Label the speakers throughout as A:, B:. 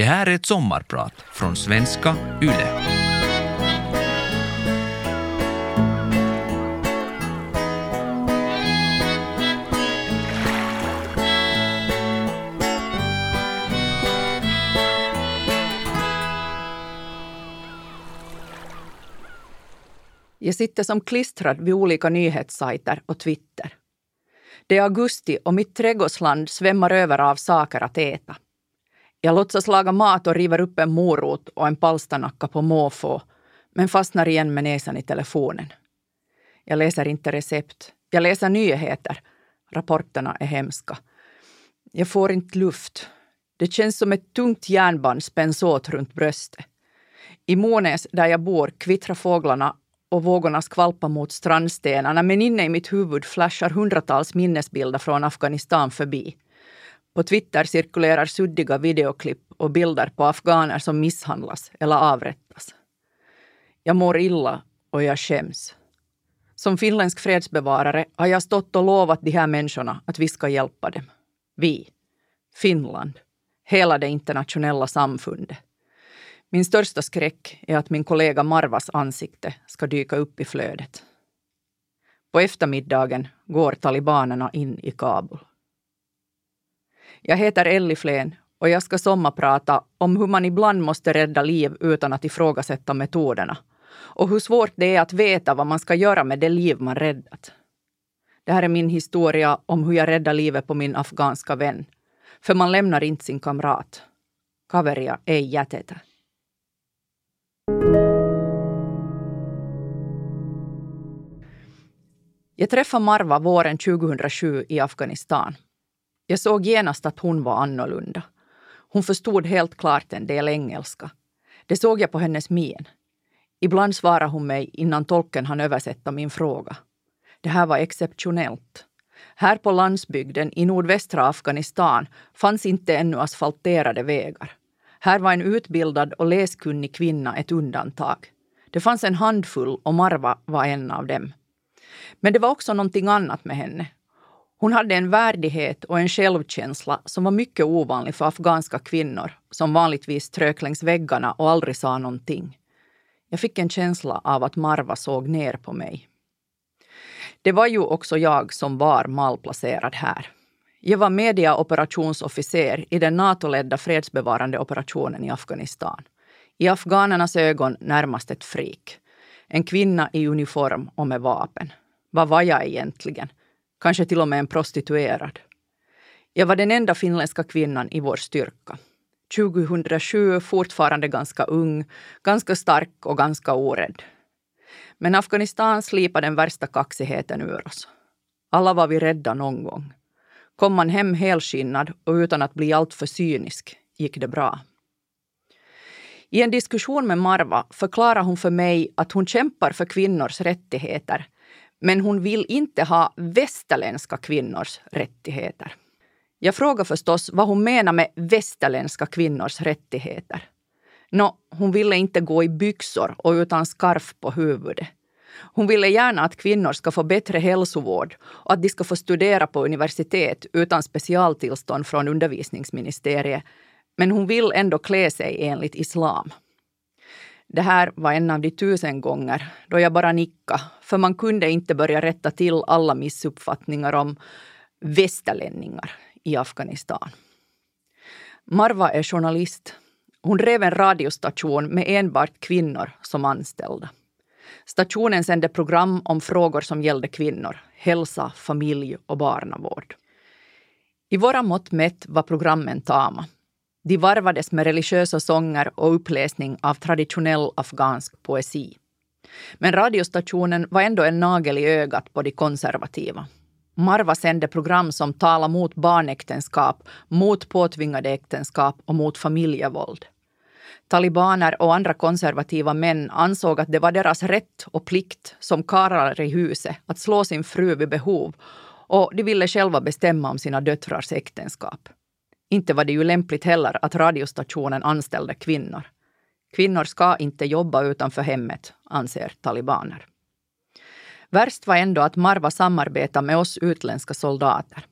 A: Det här är ett sommarprat från svenska YLE.
B: Jag sitter som klistrad vid olika nyhetssajter och Twitter. Det är augusti och mitt trädgårdsland svämmar över av saker att äta. Jag låtsas laga mat och river upp en morot och en palsternacka på måfå, men fastnar igen med näsan i telefonen. Jag läser inte recept. Jag läser nyheter. Rapporterna är hemska. Jag får inte luft. Det känns som ett tungt järnband spänns åt runt bröstet. I Månäs, där jag bor, kvittrar fåglarna och vågorna skvalpar mot strandstenarna men inne i mitt huvud flashar hundratals minnesbilder från Afghanistan förbi. På Twitter cirkulerar suddiga videoklipp och bilder på afghaner som misshandlas eller avrättas. Jag mår illa och jag skäms. Som finländsk fredsbevarare har jag stått och lovat de här människorna att vi ska hjälpa dem. Vi. Finland. Hela det internationella samfundet. Min största skräck är att min kollega Marvas ansikte ska dyka upp i flödet. På eftermiddagen går talibanerna in i Kabul. Jag heter Elli Flen och jag ska sommarprata om hur man ibland måste rädda liv utan att ifrågasätta metoderna och hur svårt det är att veta vad man ska göra med det liv man räddat. Det här är min historia om hur jag räddade livet på min afghanska vän. För man lämnar inte sin kamrat. Kaveria ei jätetä. Jag träffade Marva våren 2007 i Afghanistan. Jag såg genast att hon var annorlunda. Hon förstod helt klart en del engelska. Det såg jag på hennes min. Ibland svarade hon mig innan tolken hann översätta min fråga. Det här var exceptionellt. Här på landsbygden i nordvästra Afghanistan fanns inte ännu asfalterade vägar. Här var en utbildad och läskunnig kvinna ett undantag. Det fanns en handfull och Marva var en av dem. Men det var också någonting annat med henne. Hon hade en värdighet och en självkänsla som var mycket ovanlig för afghanska kvinnor som vanligtvis trök längs väggarna och aldrig sa någonting. Jag fick en känsla av att Marva såg ner på mig. Det var ju också jag som var malplacerad här. Jag var mediaoperationsofficer i den NATO-ledda fredsbevarande operationen i Afghanistan. I afghanernas ögon närmast ett frik. En kvinna i uniform och med vapen. Vad var jag egentligen? Kanske till och med en prostituerad. Jag var den enda finländska kvinnan i vår styrka. 2007 fortfarande ganska ung, ganska stark och ganska orädd. Men Afghanistan slipade den värsta kaxigheten ur oss. Alla var vi rädda någon gång. Kom man hem helskinnad och utan att bli alltför cynisk gick det bra. I en diskussion med Marva förklarar hon för mig att hon kämpar för kvinnors rättigheter men hon vill inte ha västerländska kvinnors rättigheter. Jag frågar förstås vad hon menar med västerländska kvinnors rättigheter. Nå, hon ville inte gå i byxor och utan skarf på huvudet. Hon ville gärna att kvinnor ska få bättre hälsovård och att de ska få studera på universitet utan specialtillstånd från undervisningsministeriet. Men hon vill ändå klä sig enligt islam. Det här var en av de tusen gånger då jag bara nickade, för man kunde inte börja rätta till alla missuppfattningar om västerlänningar i Afghanistan. Marwa är journalist. Hon drev en radiostation med enbart kvinnor som anställda. Stationen sände program om frågor som gällde kvinnor, hälsa, familj och barnavård. I våra mått mätt var programmen tama. De varvades med religiösa sånger och uppläsning av traditionell afghansk poesi. Men radiostationen var ändå en nagel i ögat på de konservativa. Marva sände program som talade mot barnäktenskap, mot påtvingade äktenskap och mot familjevåld. Talibaner och andra konservativa män ansåg att det var deras rätt och plikt som karlar i huset att slå sin fru vid behov och de ville själva bestämma om sina döttrars äktenskap. Inte var det ju lämpligt heller att radiostationen anställde kvinnor. Kvinnor ska inte jobba utanför hemmet, anser talibaner. Värst var ändå att Marwa samarbetade med oss utländska soldater.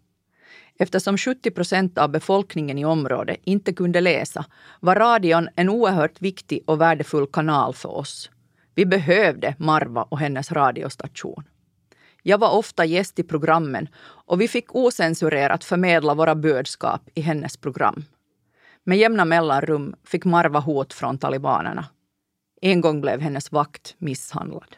B: Eftersom 70 procent av befolkningen i området inte kunde läsa var radion en oerhört viktig och värdefull kanal för oss. Vi behövde Marva och hennes radiostation. Jag var ofta gäst i programmen och vi fick osensurerat förmedla våra budskap i hennes program. Med jämna mellanrum fick Marva hot från talibanerna. En gång blev hennes vakt misshandlad.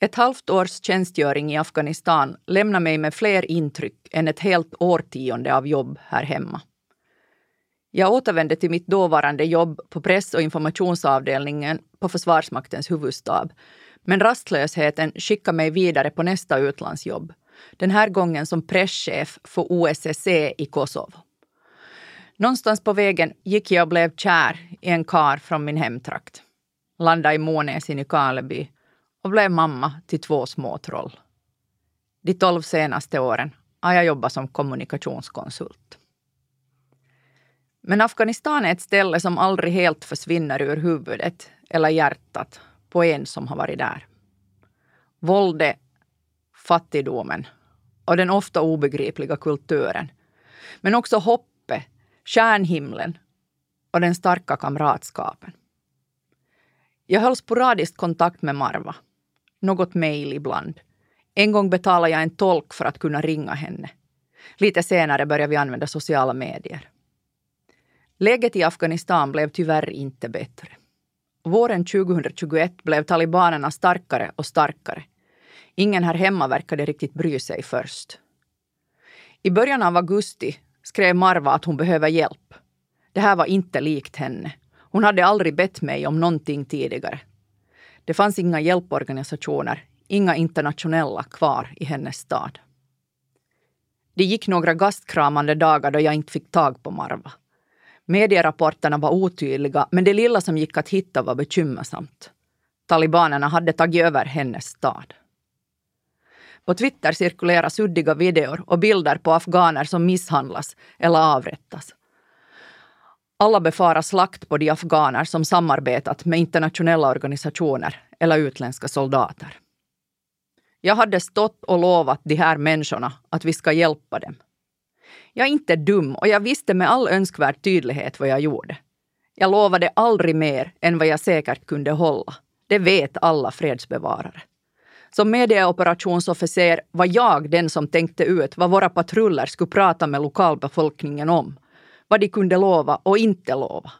B: Ett halvt års tjänstgöring i Afghanistan lämnar mig med fler intryck än ett helt årtionde av jobb här hemma. Jag återvände till mitt dåvarande jobb på press och informationsavdelningen på Försvarsmaktens huvudstab. Men rastlösheten skickade mig vidare på nästa utlandsjobb. Den här gången som presschef för OSSE i Kosovo. Någonstans på vägen gick jag och blev kär i en kar från min hemtrakt. Landade i Månäs i Nykarleby och blev mamma till två små troll. De tolv senaste åren har jag jobbat som kommunikationskonsult. Men Afghanistan är ett ställe som aldrig helt försvinner ur huvudet eller hjärtat på en som har varit där. Våldet, fattigdomen och den ofta obegripliga kulturen. Men också hoppet, stjärnhimlen och den starka kamratskapen. Jag höll sporadiskt kontakt med Marva något mejl ibland. En gång betalade jag en tolk för att kunna ringa henne. Lite senare började vi använda sociala medier. Läget i Afghanistan blev tyvärr inte bättre. Våren 2021 blev talibanerna starkare och starkare. Ingen här hemma verkade riktigt bry sig först. I början av augusti skrev Marva att hon behöver hjälp. Det här var inte likt henne. Hon hade aldrig bett mig om någonting tidigare. Det fanns inga hjälporganisationer, inga internationella kvar i hennes stad. Det gick några gastkramande dagar då jag inte fick tag på Marva. Medierapporterna var otydliga, men det lilla som gick att hitta var bekymmersamt. Talibanerna hade tagit över hennes stad. På Twitter cirkulerar suddiga videor och bilder på afghaner som misshandlas eller avrättas. Alla befarar slakt på de afghaner som samarbetat med internationella organisationer eller utländska soldater. Jag hade stått och lovat de här människorna att vi ska hjälpa dem. Jag är inte dum och jag visste med all önskvärd tydlighet vad jag gjorde. Jag lovade aldrig mer än vad jag säkert kunde hålla. Det vet alla fredsbevarare. Som medieoperationsofficer var jag den som tänkte ut vad våra patruller skulle prata med lokalbefolkningen om vad de kunde lova och inte lova.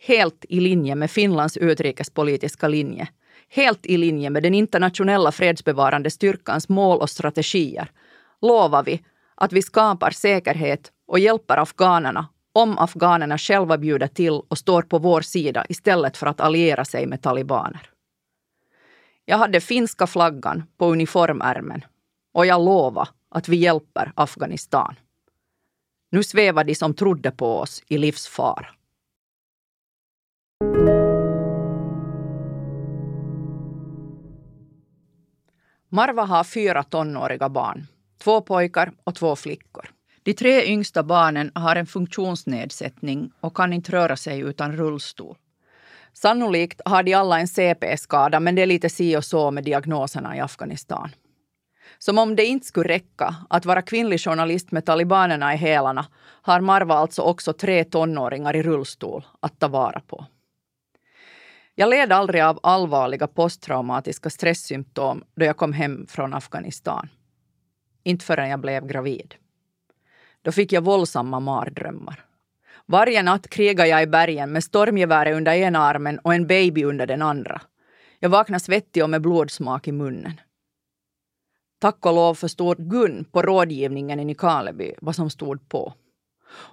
B: Helt i linje med Finlands utrikespolitiska linje. Helt i linje med den internationella fredsbevarande styrkans mål och strategier lovar vi att vi skapar säkerhet och hjälper afghanerna om afghanerna själva bjuder till och står på vår sida istället för att alliera sig med talibaner. Jag hade finska flaggan på uniformärmen och jag lovade att vi hjälper Afghanistan. Nu svävar de som trodde på oss i livsfara. Marva har fyra tonåriga barn. Två pojkar och två flickor. De tre yngsta barnen har en funktionsnedsättning och kan inte röra sig utan rullstol. Sannolikt har de alla en CP-skada men det är lite si och så med diagnoserna i Afghanistan. Som om det inte skulle räcka att vara kvinnlig journalist med talibanerna i hälarna har Marva alltså också tre tonåringar i rullstol att ta vara på. Jag led aldrig av allvarliga posttraumatiska stresssymptom då jag kom hem från Afghanistan. Inte förrän jag blev gravid. Då fick jag våldsamma mardrömmar. Varje natt krigade jag i bergen med stormgeväret under ena armen och en baby under den andra. Jag vaknade svettig och med blodsmak i munnen. Tack och lov förstod Gun på rådgivningen i Nykarleby vad som stod på.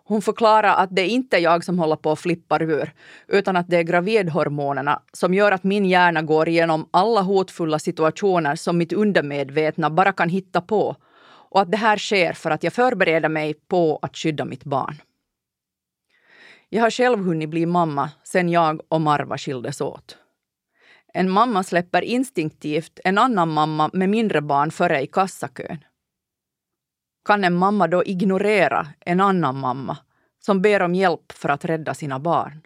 B: Hon förklarar att det inte är jag som håller på att flippa ur, utan att det är gravidhormonerna som gör att min hjärna går igenom alla hotfulla situationer som mitt undermedvetna bara kan hitta på och att det här sker för att jag förbereder mig på att skydda mitt barn. Jag har själv hunnit bli mamma sen jag och Marva skildes åt. En mamma släpper instinktivt en annan mamma med mindre barn före i kassakön. Kan en mamma då ignorera en annan mamma som ber om hjälp för att rädda sina barn?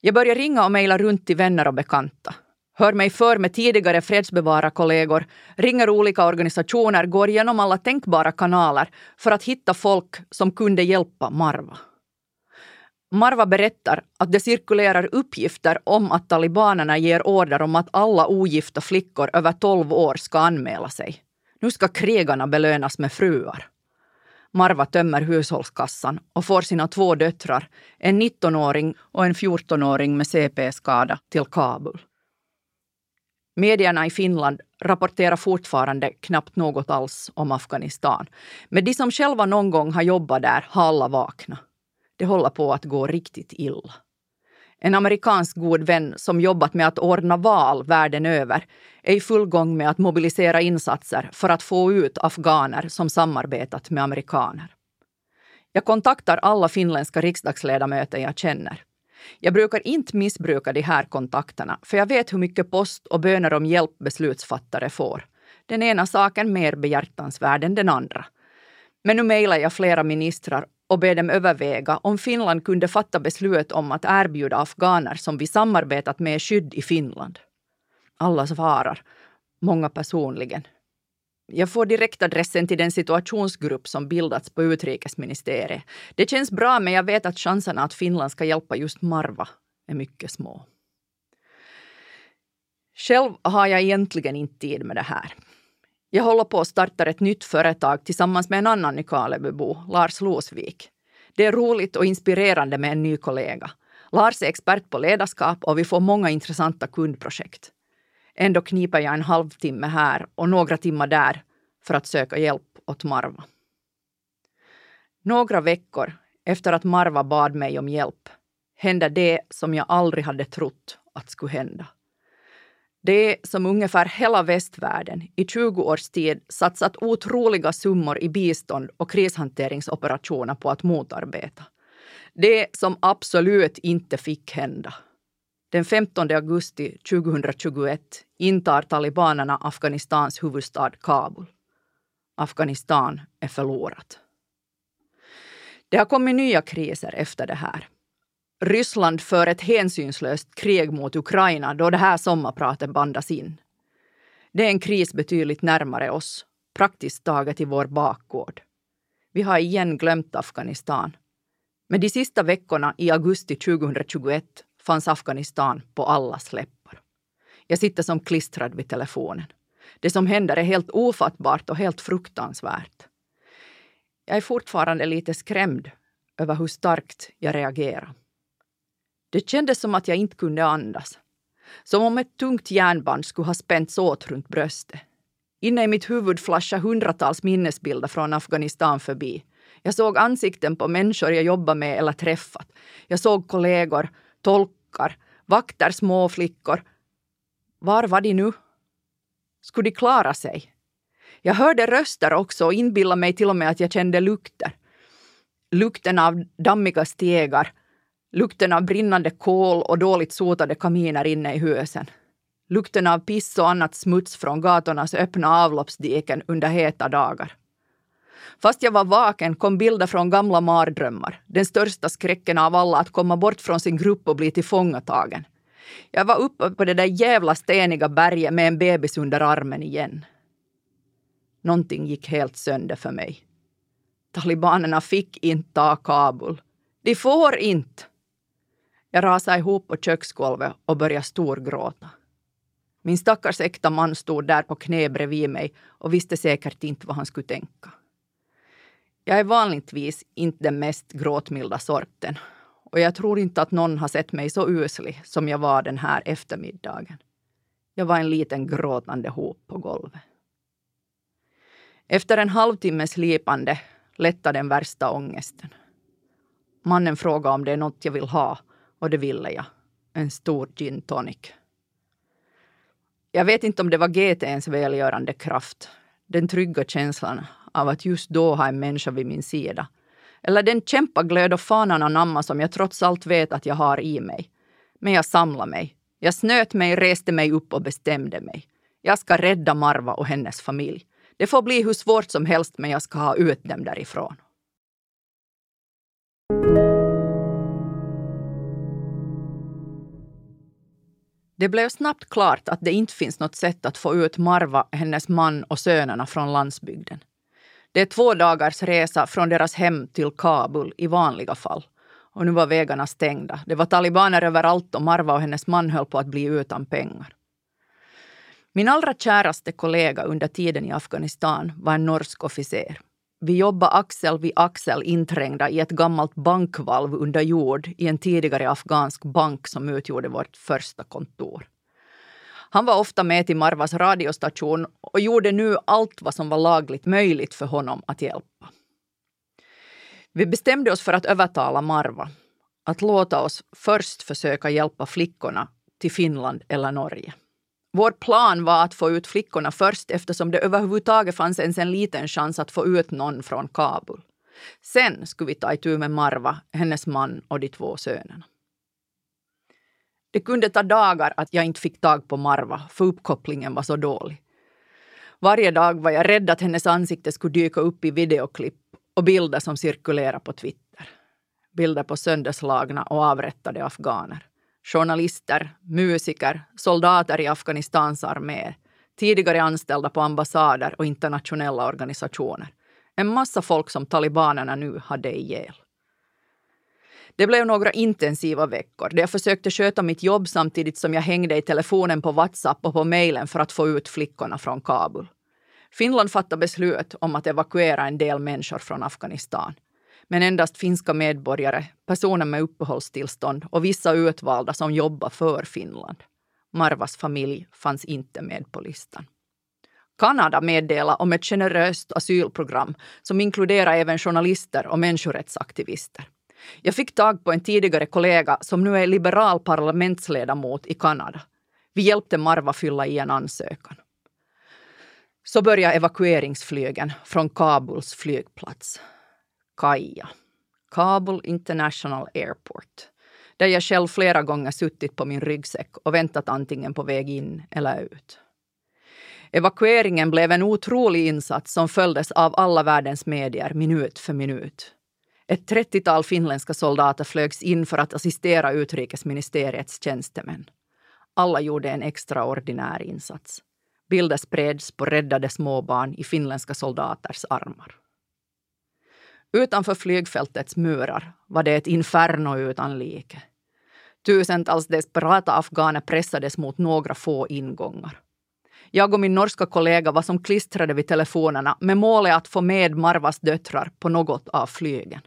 B: Jag börjar ringa och mejla runt till vänner och bekanta hör mig för med tidigare fredsbevararkollegor, ringer olika organisationer, går igenom alla tänkbara kanaler för att hitta folk som kunde hjälpa Marva. Marva berättar att det cirkulerar uppgifter om att talibanerna ger order om att alla ogifta flickor över 12 år ska anmäla sig. Nu ska krigarna belönas med fruar. Marva tömmer hushållskassan och får sina två döttrar, en 19-åring och en 14-åring med CP-skada, till Kabul. Medierna i Finland rapporterar fortfarande knappt något alls om Afghanistan. Men de som själva någon gång har jobbat där har alla vaknat. Det håller på att gå riktigt illa. En amerikansk god vän som jobbat med att ordna val världen över är i full gång med att mobilisera insatser för att få ut afghaner som samarbetat med amerikaner. Jag kontaktar alla finländska riksdagsledamöter jag känner. Jag brukar inte missbruka de här kontakterna, för jag vet hur mycket post och böner om hjälp beslutsfattare får. Den ena saken mer behjärtansvärd än den andra. Men nu mejlar jag flera ministrar och ber dem överväga om Finland kunde fatta beslut om att erbjuda afghaner som vi samarbetat med skydd i Finland. Alla svarar, många personligen. Jag får direktadressen till den situationsgrupp som bildats på utrikesministeriet. Det känns bra, men jag vet att chanserna att Finland ska hjälpa just Marva är mycket små. Själv har jag egentligen inte tid med det här. Jag håller på att starta ett nytt företag tillsammans med en annan Nykarlebybo, Lars Losvik. Det är roligt och inspirerande med en ny kollega. Lars är expert på ledarskap och vi får många intressanta kundprojekt. Ändå kniper jag en halvtimme här och några timmar där för att söka hjälp åt Marva. Några veckor efter att Marva bad mig om hjälp hände det som jag aldrig hade trott att skulle hända. Det som ungefär hela västvärlden i 20 års tid satsat otroliga summor i bistånd och krishanteringsoperationer på att motarbeta. Det som absolut inte fick hända. Den 15 augusti 2021 intar talibanerna Afghanistans huvudstad Kabul. Afghanistan är förlorat. Det har kommit nya kriser efter det här. Ryssland för ett hänsynslöst krig mot Ukraina då det här sommarpratet bandas in. Det är en kris betydligt närmare oss, praktiskt taget i vår bakgård. Vi har igen glömt Afghanistan. Men de sista veckorna i augusti 2021 fanns Afghanistan på allas läppar. Jag sitter som klistrad vid telefonen. Det som händer är helt ofattbart och helt fruktansvärt. Jag är fortfarande lite skrämd över hur starkt jag reagerar. Det kändes som att jag inte kunde andas. Som om ett tungt järnband skulle ha spänts åt runt bröstet. Inne i mitt huvud flashar hundratals minnesbilder från Afghanistan förbi. Jag såg ansikten på människor jag jobbat med eller träffat. Jag såg kollegor, tolkar, vakter, småflickor. Var var de nu? Skulle de klara sig? Jag hörde röster också och inbillade mig till och med att jag kände lukter. Lukten av dammiga stegar, Lukten av brinnande kol och dåligt sotade kaminer inne i husen. Lukten av piss och annat smuts från gatornas öppna avloppsdiken under heta dagar. Fast jag var vaken kom bilder från gamla mardrömmar. Den största skräcken av alla att komma bort från sin grupp och bli tillfångatagen. Jag var uppe på det där jävla steniga berget med en bebis under armen igen. Någonting gick helt sönder för mig. Talibanerna fick inte ta Kabul. De får inte! Jag rasade ihop på köksgolvet och började storgråta. Min stackars äkta man stod där på knä bredvid mig och visste säkert inte vad han skulle tänka. Jag är vanligtvis inte den mest gråtmilda sorten och jag tror inte att någon har sett mig så uslig som jag var den här eftermiddagen. Jag var en liten gråtande hop på golvet. Efter en halvtimmes lipande lättade den värsta ångesten. Mannen frågade om det är något jag vill ha och det ville jag. En stor gin tonic. Jag vet inte om det var GTns välgörande kraft, den trygga känslan av att just då ha en människa vid min sida. Eller den kämpaglöd och fanan anamma som jag trots allt vet att jag har i mig. Men jag samlade mig. Jag snöt mig, reste mig upp och bestämde mig. Jag ska rädda Marva och hennes familj. Det får bli hur svårt som helst, men jag ska ha ut dem därifrån. Det blev snabbt klart att det inte finns något sätt att få ut Marva, hennes man och sönerna från landsbygden. Det är två dagars resa från deras hem till Kabul i vanliga fall. Och nu var vägarna stängda. Det var talibaner överallt och Marva och hennes man höll på att bli utan pengar. Min allra käraste kollega under tiden i Afghanistan var en norsk officer. Vi jobbade axel vid axel inträngda i ett gammalt bankvalv under jord i en tidigare afghansk bank som utgjorde vårt första kontor. Han var ofta med till Marvas radiostation och gjorde nu allt vad som var lagligt möjligt för honom att hjälpa. Vi bestämde oss för att övertala Marva att låta oss först försöka hjälpa flickorna till Finland eller Norge. Vår plan var att få ut flickorna först eftersom det överhuvudtaget fanns ens en liten chans att få ut någon från Kabul. Sen skulle vi ta itu med Marva, hennes man och de två sönerna. Det kunde ta dagar att jag inte fick tag på Marva, för uppkopplingen var så dålig. Varje dag var jag rädd att hennes ansikte skulle dyka upp i videoklipp och bilder som cirkulerar på Twitter. Bilder på sönderslagna och avrättade afghaner journalister, musiker, soldater i Afghanistans armé, tidigare anställda på ambassader och internationella organisationer. En massa folk som talibanerna nu hade ihjäl. Det blev några intensiva veckor där jag försökte sköta mitt jobb samtidigt som jag hängde i telefonen på Whatsapp och på mejlen för att få ut flickorna från Kabul. Finland fattade beslut om att evakuera en del människor från Afghanistan men endast finska medborgare, personer med uppehållstillstånd och vissa utvalda som jobbar för Finland. Marvas familj fanns inte med på listan. Kanada meddelade om ett generöst asylprogram som inkluderar även journalister och människorättsaktivister. Jag fick tag på en tidigare kollega som nu är liberal parlamentsledamot i Kanada. Vi hjälpte Marva fylla i en ansökan. Så började evakueringsflygen från Kabuls flygplats. Kaja, Kabul International Airport, där jag själv flera gånger suttit på min ryggsäck och väntat antingen på väg in eller ut. Evakueringen blev en otrolig insats som följdes av alla världens medier minut för minut. Ett trettiotal finländska soldater flögs in för att assistera utrikesministeriets tjänstemän. Alla gjorde en extraordinär insats. Bilder spreds på räddade småbarn i finländska soldaters armar. Utanför flygfältets murar var det ett inferno utan like. Tusentals desperata afghaner pressades mot några få ingångar. Jag och min norska kollega var som klistrade vid telefonerna med målet att få med Marvas döttrar på något av flygen.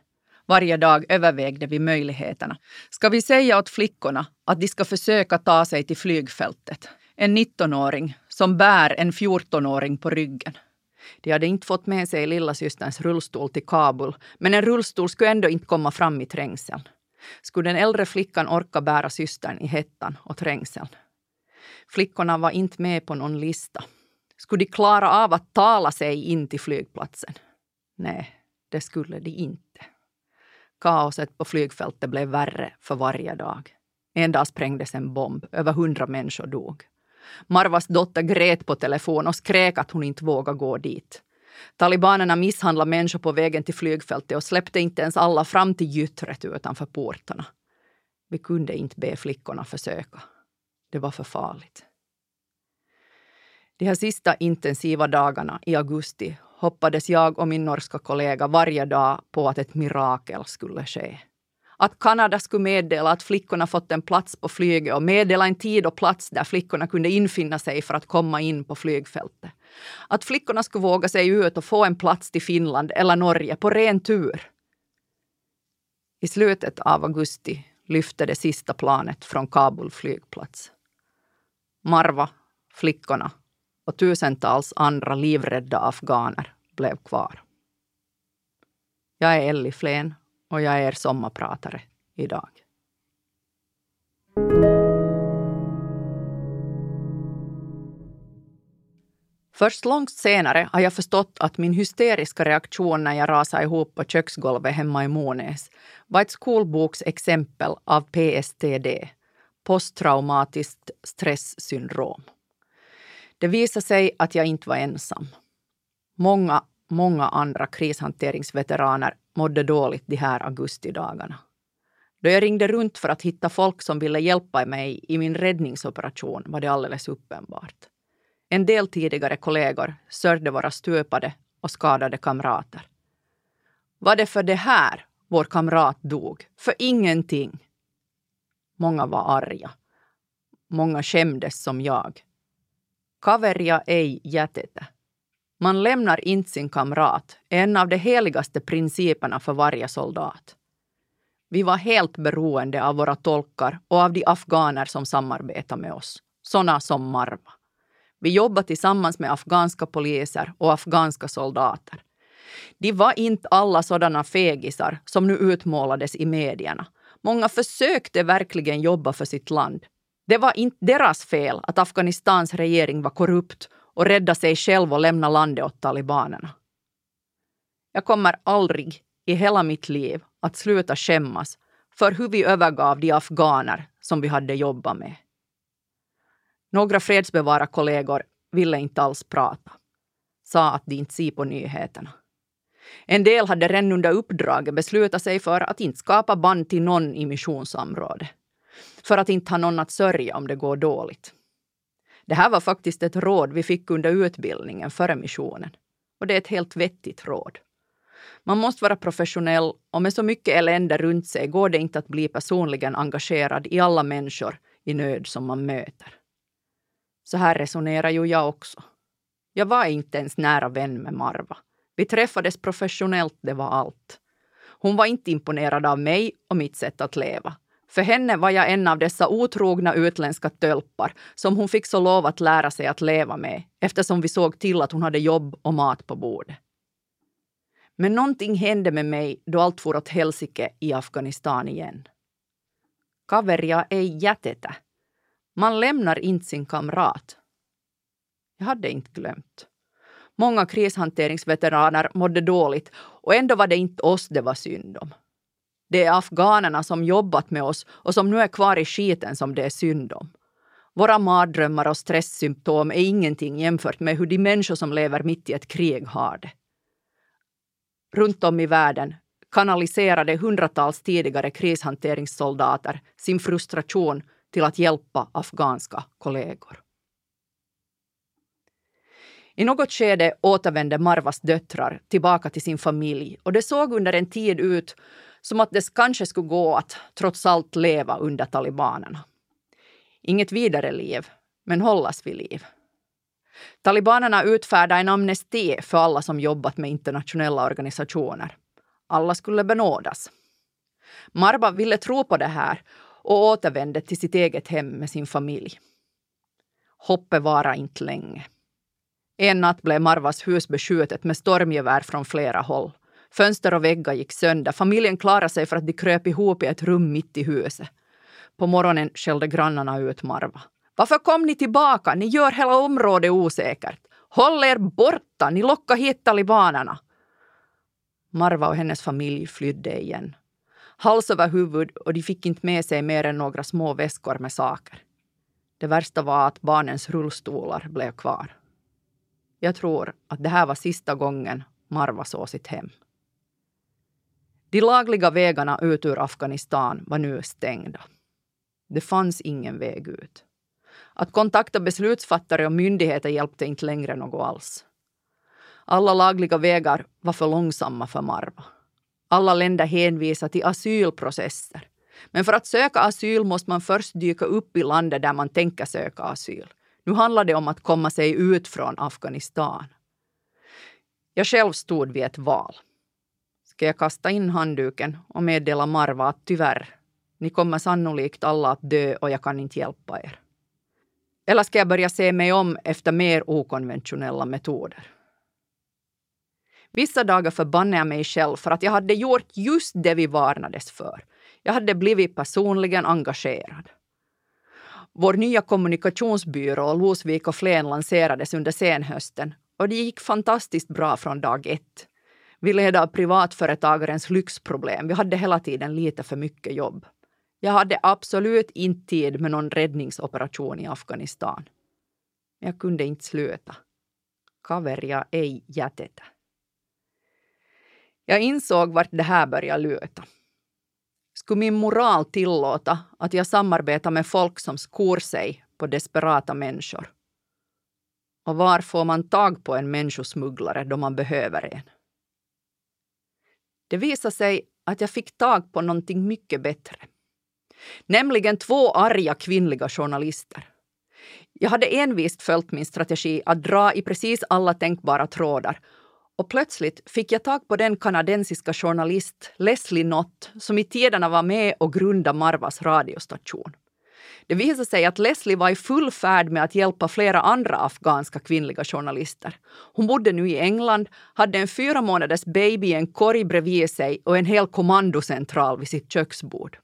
B: Varje dag övervägde vi möjligheterna. Ska vi säga åt flickorna att de ska försöka ta sig till flygfältet? En 19-åring som bär en 14-åring på ryggen. De hade inte fått med sig lillasysterns rullstol till Kabul, men en rullstol skulle ändå inte komma fram i trängseln. Skulle den äldre flickan orka bära systern i hettan och trängseln? Flickorna var inte med på någon lista. Skulle de klara av att tala sig in till flygplatsen? Nej, det skulle de inte. Kaoset på flygfältet blev värre för varje dag. En dag sprängdes en bomb. Över hundra människor dog. Marvas dotter grät på telefon och skrek att hon inte vågade gå dit. Talibanerna misshandlade människor på vägen till flygfältet och släppte inte ens alla fram till gyttret utanför portarna. Vi kunde inte be flickorna försöka. Det var för farligt. De här sista intensiva dagarna i augusti hoppades jag och min norska kollega varje dag på att ett mirakel skulle ske. Att Kanada skulle meddela att flickorna fått en plats på flyget och meddela en tid och plats där flickorna kunde infinna sig för att komma in på flygfältet. Att flickorna skulle våga sig ut och få en plats till Finland eller Norge på ren tur. I slutet av augusti lyfte det sista planet från Kabul flygplats. Marva, flickorna och tusentals andra livrädda afghaner blev kvar. Jag är Elli Flen och jag är er sommarpratare idag. Först långt senare har jag förstått att min hysteriska reaktion när jag rasade ihop på köksgolvet hemma i Månäs var ett skolboksexempel av PSTD, posttraumatiskt stresssyndrom. Det visade sig att jag inte var ensam. Många, många andra krishanteringsveteraner mådde dåligt de här augustidagarna. Då jag ringde runt för att hitta folk som ville hjälpa mig i min räddningsoperation var det alldeles uppenbart. En del tidigare kollegor sörjde våra stöpade och skadade kamrater. Var det för det här vår kamrat dog? För ingenting? Många var arga. Många skämdes som jag. Kaveria ei jätetä. Man lämnar inte sin kamrat, en av de heligaste principerna för varje soldat. Vi var helt beroende av våra tolkar och av de afghaner som samarbetar med oss, såna som Marva. Vi jobbade tillsammans med afghanska poliser och afghanska soldater. De var inte alla sådana fegisar som nu utmålades i medierna. Många försökte verkligen jobba för sitt land. Det var inte deras fel att Afghanistans regering var korrupt och rädda sig själv och lämna landet åt talibanerna. Jag kommer aldrig i hela mitt liv att sluta skämmas för hur vi övergav de afghaner som vi hade jobbat med. Några fredsbevararkollegor ville inte alls prata. Sa att de inte ser på nyheterna. En del hade redan under uppdraget beslutat sig för att inte skapa band till någon i missionsområdet. För att inte ha någon att sörja om det går dåligt. Det här var faktiskt ett råd vi fick under utbildningen före missionen. Och det är ett helt vettigt råd. Man måste vara professionell och med så mycket elände runt sig går det inte att bli personligen engagerad i alla människor i nöd som man möter. Så här resonerar ju jag också. Jag var inte ens nära vän med Marva. Vi träffades professionellt, det var allt. Hon var inte imponerad av mig och mitt sätt att leva. För henne var jag en av dessa otrogna utländska tölpar som hon fick så lov att lära sig att leva med eftersom vi såg till att hon hade jobb och mat på bordet. Men någonting hände med mig då allt for åt helsike i Afghanistan igen. Kaveria ei jätetä. Man lämnar inte sin kamrat. Jag hade inte glömt. Många krishanteringsveteraner mådde dåligt och ändå var det inte oss det var synd om. Det är afghanerna som jobbat med oss och som nu är kvar i skiten som det är synd om. Våra mardrömmar och stresssymptom är ingenting jämfört med hur de människor som lever mitt i ett krig har det. Runt om i världen kanaliserade hundratals tidigare krishanteringssoldater sin frustration till att hjälpa afghanska kollegor. I något skede återvände Marvas döttrar tillbaka till sin familj och det såg under en tid ut som att det kanske skulle gå att trots allt leva under talibanerna. Inget vidare liv, men hållas vid liv. Talibanerna utfärdade en amnesti för alla som jobbat med internationella organisationer. Alla skulle benådas. Marba ville tro på det här och återvände till sitt eget hem med sin familj. Hoppet varade inte länge. En natt blev Marvas hus beskjutet med stormgevär från flera håll. Fönster och väggar gick sönder. Familjen klarade sig för att de kröp ihop i ett rum mitt i huset. På morgonen skällde grannarna ut Marva. Varför kom ni tillbaka? Ni gör hela området osäkert. Håll er borta! Ni lockar hit talibanerna. Marva och hennes familj flydde igen. Hals över huvud och de fick inte med sig mer än några små väskor med saker. Det värsta var att barnens rullstolar blev kvar. Jag tror att det här var sista gången Marva såg sitt hem. De lagliga vägarna ut ur Afghanistan var nu stängda. Det fanns ingen väg ut. Att kontakta beslutsfattare och myndigheter hjälpte inte längre något alls. Alla lagliga vägar var för långsamma för Marva. Alla länder hänvisar till asylprocesser. Men för att söka asyl måste man först dyka upp i landet där man tänker söka asyl. Nu handlar det om att komma sig ut från Afghanistan. Jag själv stod vid ett val. Ska jag kasta in handduken och meddela Marva att tyvärr, ni kommer sannolikt alla att dö och jag kan inte hjälpa er. Eller ska jag börja se mig om efter mer okonventionella metoder? Vissa dagar förbannade jag mig själv för att jag hade gjort just det vi varnades för. Jag hade blivit personligen engagerad. Vår nya kommunikationsbyrå Losvik och Flen lanserades under senhösten och det gick fantastiskt bra från dag ett. Vi led av privatföretagarens lyxproblem. Vi hade hela tiden lite för mycket jobb. Jag hade absolut inte tid med någon räddningsoperation i Afghanistan. Jag kunde inte sluta. Kaveria ei jätetä. Jag insåg vart det här började luta. Skulle min moral tillåta att jag samarbetar med folk som skor sig på desperata människor? Och var får man tag på en människosmugglare då man behöver en? Det visade sig att jag fick tag på någonting mycket bättre. Nämligen två arga kvinnliga journalister. Jag hade envist följt min strategi att dra i precis alla tänkbara trådar och plötsligt fick jag tag på den kanadensiska journalist Leslie Nott som i tiderna var med och grundade Marvas radiostation. Det visade sig att Leslie var i full färd med att hjälpa flera andra afghanska kvinnliga journalister. Hon bodde nu i England, hade en fyra månaders baby i en korg bredvid sig och en hel kommandocentral vid sitt köksbord.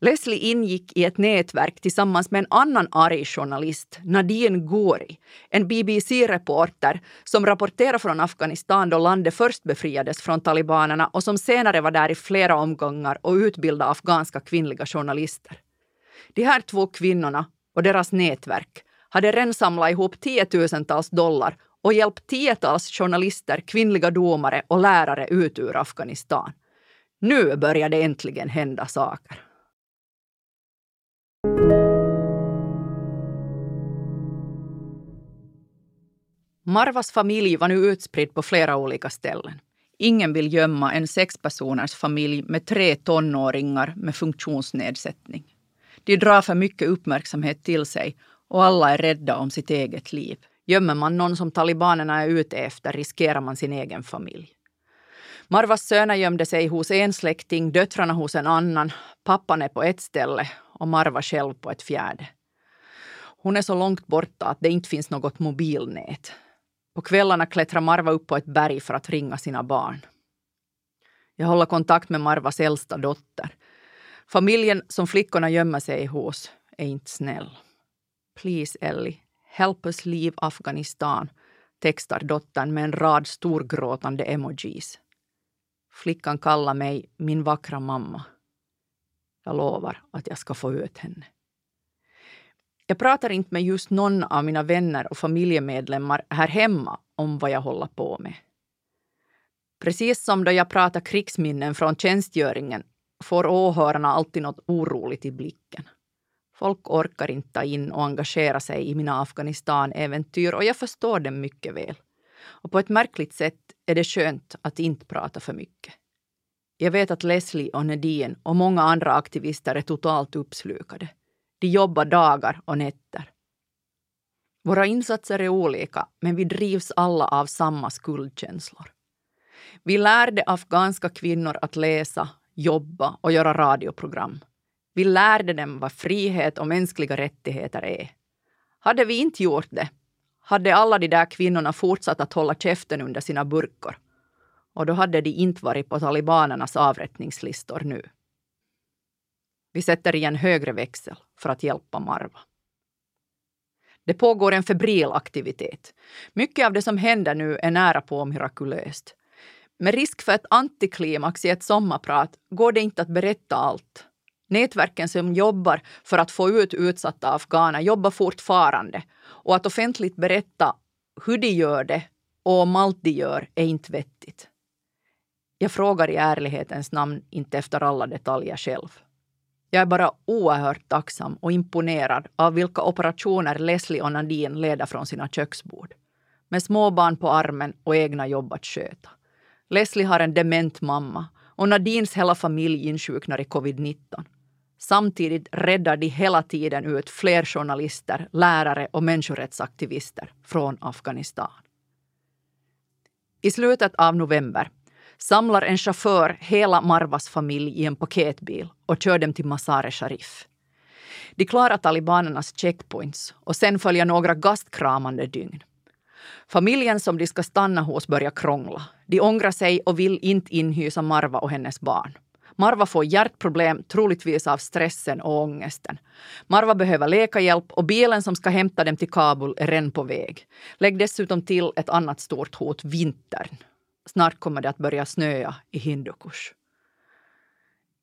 B: Leslie ingick i ett nätverk tillsammans med en annan arg journalist, Nadine Gori, en BBC-reporter som rapporterade från Afghanistan då landet först befriades från talibanerna och som senare var där i flera omgångar och utbildade afghanska kvinnliga journalister. De här två kvinnorna och deras nätverk hade redan samlat ihop tiotusentals dollar och hjälpt tiotals journalister, kvinnliga domare och lärare ut ur Afghanistan. Nu börjar det äntligen hända saker. Marvas familj var nu utspridd på flera olika ställen. Ingen vill gömma en sexpersoners familj med tre tonåringar med funktionsnedsättning. De drar för mycket uppmärksamhet till sig och alla är rädda om sitt eget liv. Gömmer man någon som talibanerna är ute efter riskerar man sin egen familj. Marvas söner gömde sig hos en släkting, döttrarna hos en annan, pappan är på ett ställe och Marva själv på ett fjärde. Hon är så långt borta att det inte finns något mobilnät. På kvällarna klättrar Marva upp på ett berg för att ringa sina barn. Jag håller kontakt med Marvas äldsta dotter. Familjen som flickorna gömmer sig hos är inte snäll. Please Ellie, help us leave Afghanistan, textar dottern med en rad storgråtande emojis. Flickan kallar mig min vackra mamma. Jag lovar att jag ska få ut henne. Jag pratar inte med just någon av mina vänner och familjemedlemmar här hemma om vad jag håller på med. Precis som då jag pratar krigsminnen från tjänstgöringen får åhörarna alltid något oroligt i blicken. Folk orkar inte ta in och engagera sig i mina Afghanistan-äventyr och jag förstår dem mycket väl. Och på ett märkligt sätt är det skönt att inte prata för mycket. Jag vet att Leslie och Nadine och många andra aktivister är totalt uppslukade. De jobbar dagar och nätter. Våra insatser är olika, men vi drivs alla av samma skuldkänslor. Vi lärde afghanska kvinnor att läsa, jobba och göra radioprogram. Vi lärde dem vad frihet och mänskliga rättigheter är. Hade vi inte gjort det hade alla de där kvinnorna fortsatt att hålla käften under sina burkor. Och då hade de inte varit på talibanernas avrättningslistor nu. Vi sätter i en högre växel för att hjälpa Marva. Det pågår en febril aktivitet. Mycket av det som händer nu är nära på mirakulöst. Med risk för ett antiklimax i ett sommarprat går det inte att berätta allt. Nätverken som jobbar för att få ut utsatta afghaner jobbar fortfarande och att offentligt berätta hur de gör det och om allt de gör är inte vettigt. Jag frågar i ärlighetens namn inte efter alla detaljer själv. Jag är bara oerhört tacksam och imponerad av vilka operationer Leslie och Nadine leder från sina köksbord. Med småbarn på armen och egna jobb att sköta. Leslie har en dement mamma och Nadines hela familj insjuknar i covid-19. Samtidigt räddar de hela tiden ut fler journalister, lärare och människorättsaktivister från Afghanistan. I slutet av november samlar en chaufför hela Marvas familj i en paketbil och kör dem till Mazar-e Sharif. De klarar talibanernas checkpoints och sen följer några gastkramande dygn. Familjen som de ska stanna hos börjar krångla. De ångrar sig och vill inte inhysa Marva och hennes barn. Marva får hjärtproblem, troligtvis av stressen och ångesten. Marva behöver läkarhjälp och bilen som ska hämta dem till Kabul är redan på väg. Lägg dessutom till ett annat stort hot, vintern. Snart kommer det att börja snöa i Hindukush.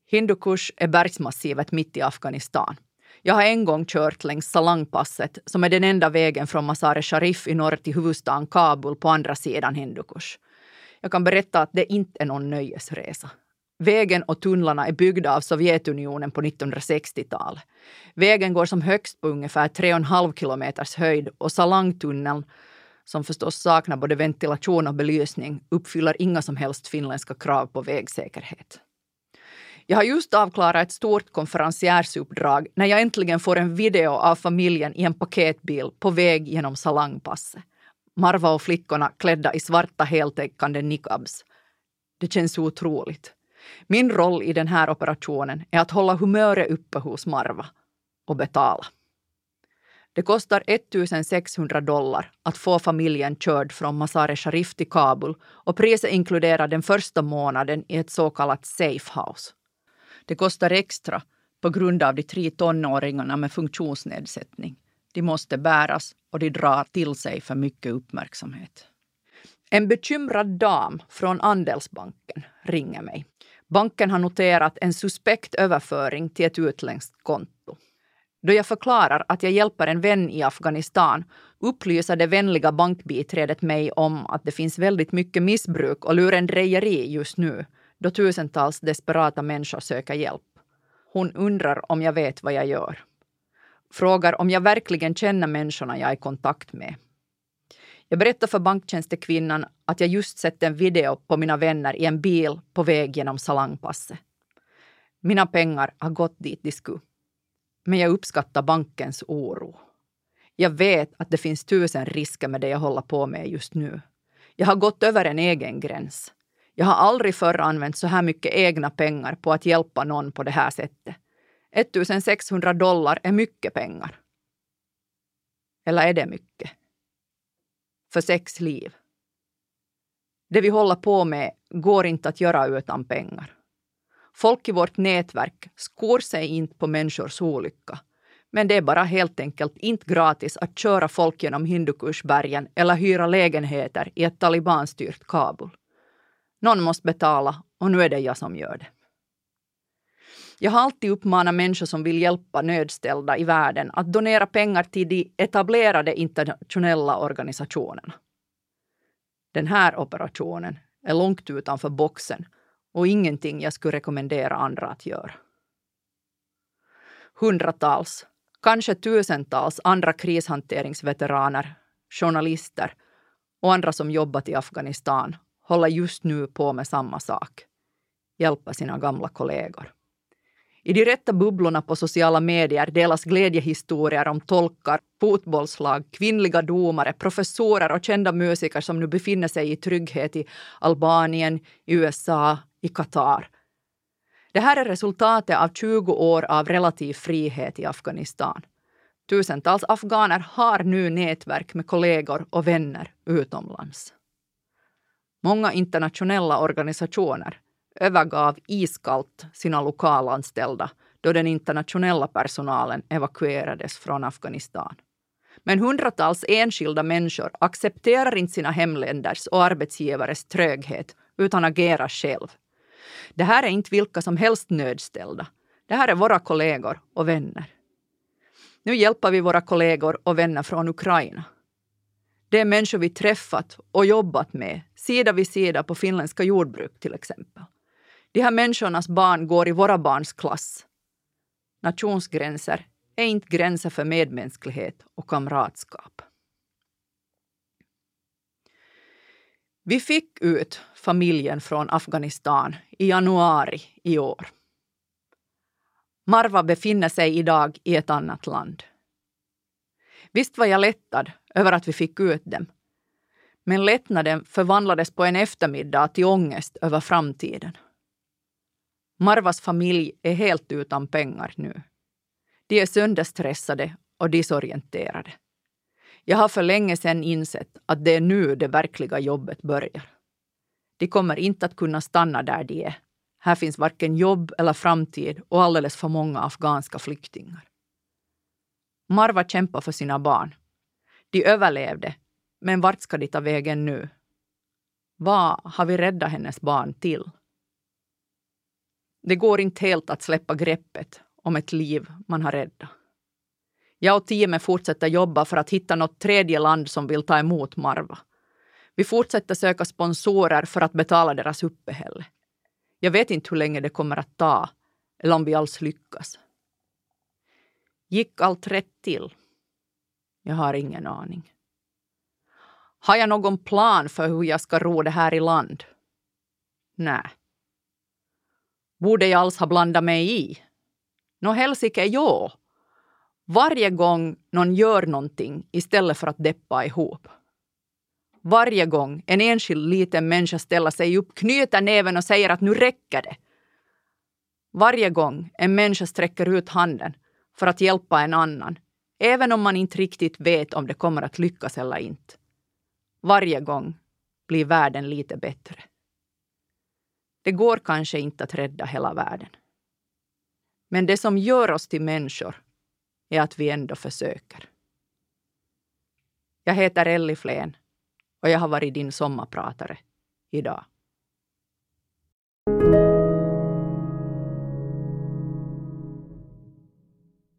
B: Hindukush är bergsmassivet mitt i Afghanistan. Jag har en gång kört längs Salangpasset som är den enda vägen från Mazar-e Sharif i norr till huvudstaden Kabul på andra sidan Hindukush. Jag kan berätta att det inte är någon nöjesresa. Vägen och tunnlarna är byggda av Sovjetunionen på 1960-talet. Vägen går som högst på ungefär 3,5 kilometers höjd och Salangtunneln, som förstås saknar både ventilation och belysning, uppfyller inga som helst finländska krav på vägsäkerhet. Jag har just avklarat ett stort konferensjärsuppdrag när jag äntligen får en video av familjen i en paketbil på väg genom Salangpasset. Marva och flickorna klädda i svarta heltäckande niqabs. Det känns otroligt. Min roll i den här operationen är att hålla humöret uppe hos Marva och betala. Det kostar 1600 dollar att få familjen körd från Mazar-e Sharif till Kabul och priset inkluderar den första månaden i ett så kallat safe house. Det kostar extra på grund av de tre tonåringarna med funktionsnedsättning. De måste bäras och de drar till sig för mycket uppmärksamhet. En bekymrad dam från Andelsbanken ringer mig. Banken har noterat en suspekt överföring till ett utländskt konto. Då jag förklarar att jag hjälper en vän i Afghanistan upplyser det vänliga bankbiträdet mig om att det finns väldigt mycket missbruk och lurendrejeri just nu då tusentals desperata människor söker hjälp. Hon undrar om jag vet vad jag gör. Frågar om jag verkligen känner människorna jag är i kontakt med. Jag berättar för banktjänstekvinnan att jag just sett en video på mina vänner i en bil på väg genom Salangpasset. Mina pengar har gått dit de skulle. Men jag uppskattar bankens oro. Jag vet att det finns tusen risker med det jag håller på med just nu. Jag har gått över en egen gräns. Jag har aldrig förr använt så här mycket egna pengar på att hjälpa någon på det här sättet. 1600 dollar är mycket pengar. Eller är det mycket? För sex liv. Det vi håller på med går inte att göra utan pengar. Folk i vårt nätverk skor sig inte på människors olycka. Men det är bara helt enkelt inte gratis att köra folk genom Hindukushbergen eller hyra lägenheter i ett talibanstyrt Kabul. Någon måste betala och nu är det jag som gör det. Jag har alltid uppmanat människor som vill hjälpa nödställda i världen att donera pengar till de etablerade internationella organisationerna. Den här operationen är långt utanför boxen och ingenting jag skulle rekommendera andra att göra. Hundratals, kanske tusentals andra krishanteringsveteraner, journalister och andra som jobbat i Afghanistan håller just nu på med samma sak. Hjälpa sina gamla kollegor. I de rätta bubblorna på sociala medier delas glädjehistorier om tolkar, fotbollslag, kvinnliga domare, professorer och kända musiker som nu befinner sig i trygghet i Albanien, i USA, i Qatar. Det här är resultatet av 20 år av relativ frihet i Afghanistan. Tusentals afghaner har nu nätverk med kollegor och vänner utomlands. Många internationella organisationer övergav iskallt sina lokalanställda då den internationella personalen evakuerades från Afghanistan. Men hundratals enskilda människor accepterar inte sina hemländers och arbetsgivares tröghet utan agerar själv. Det här är inte vilka som helst nödställda. Det här är våra kollegor och vänner. Nu hjälper vi våra kollegor och vänner från Ukraina. Det är människor vi träffat och jobbat med sida vid sida på finländska jordbruk till exempel. De här människornas barn går i våra barns klass. Nationsgränser är inte gränser för medmänsklighet och kamratskap. Vi fick ut familjen från Afghanistan i januari i år. Marva befinner sig idag i ett annat land. Visst var jag lättad över att vi fick ut dem. Men lättnaden förvandlades på en eftermiddag till ångest över framtiden. Marvas familj är helt utan pengar nu. De är sönderstressade och disorienterade. Jag har för länge sedan insett att det är nu det verkliga jobbet börjar. De kommer inte att kunna stanna där de är. Här finns varken jobb eller framtid och alldeles för många afghanska flyktingar. Marva kämpar för sina barn. De överlevde, men vart ska de ta vägen nu? Vad har vi räddat hennes barn till? Det går inte helt att släppa greppet om ett liv man har räddat. Jag och teamet fortsätter jobba för att hitta något tredje land som vill ta emot Marva. Vi fortsätter söka sponsorer för att betala deras uppehälle. Jag vet inte hur länge det kommer att ta eller om vi alls lyckas. Gick allt rätt till? Jag har ingen aning. Har jag någon plan för hur jag ska ro det här i land? Nej. Borde jag alls ha blandat mig i? Nå helsike, jo. Varje gång någon gör någonting istället för att deppa ihop. Varje gång en enskild liten människa ställer sig upp, knyter näven och säger att nu räcker det. Varje gång en människa sträcker ut handen för att hjälpa en annan, även om man inte riktigt vet om det kommer att lyckas eller inte. Varje gång blir världen lite bättre. Det går kanske inte att rädda hela världen. Men det som gör oss till människor är att vi ändå försöker. Jag heter Elli Flen och jag har varit din sommarpratare idag.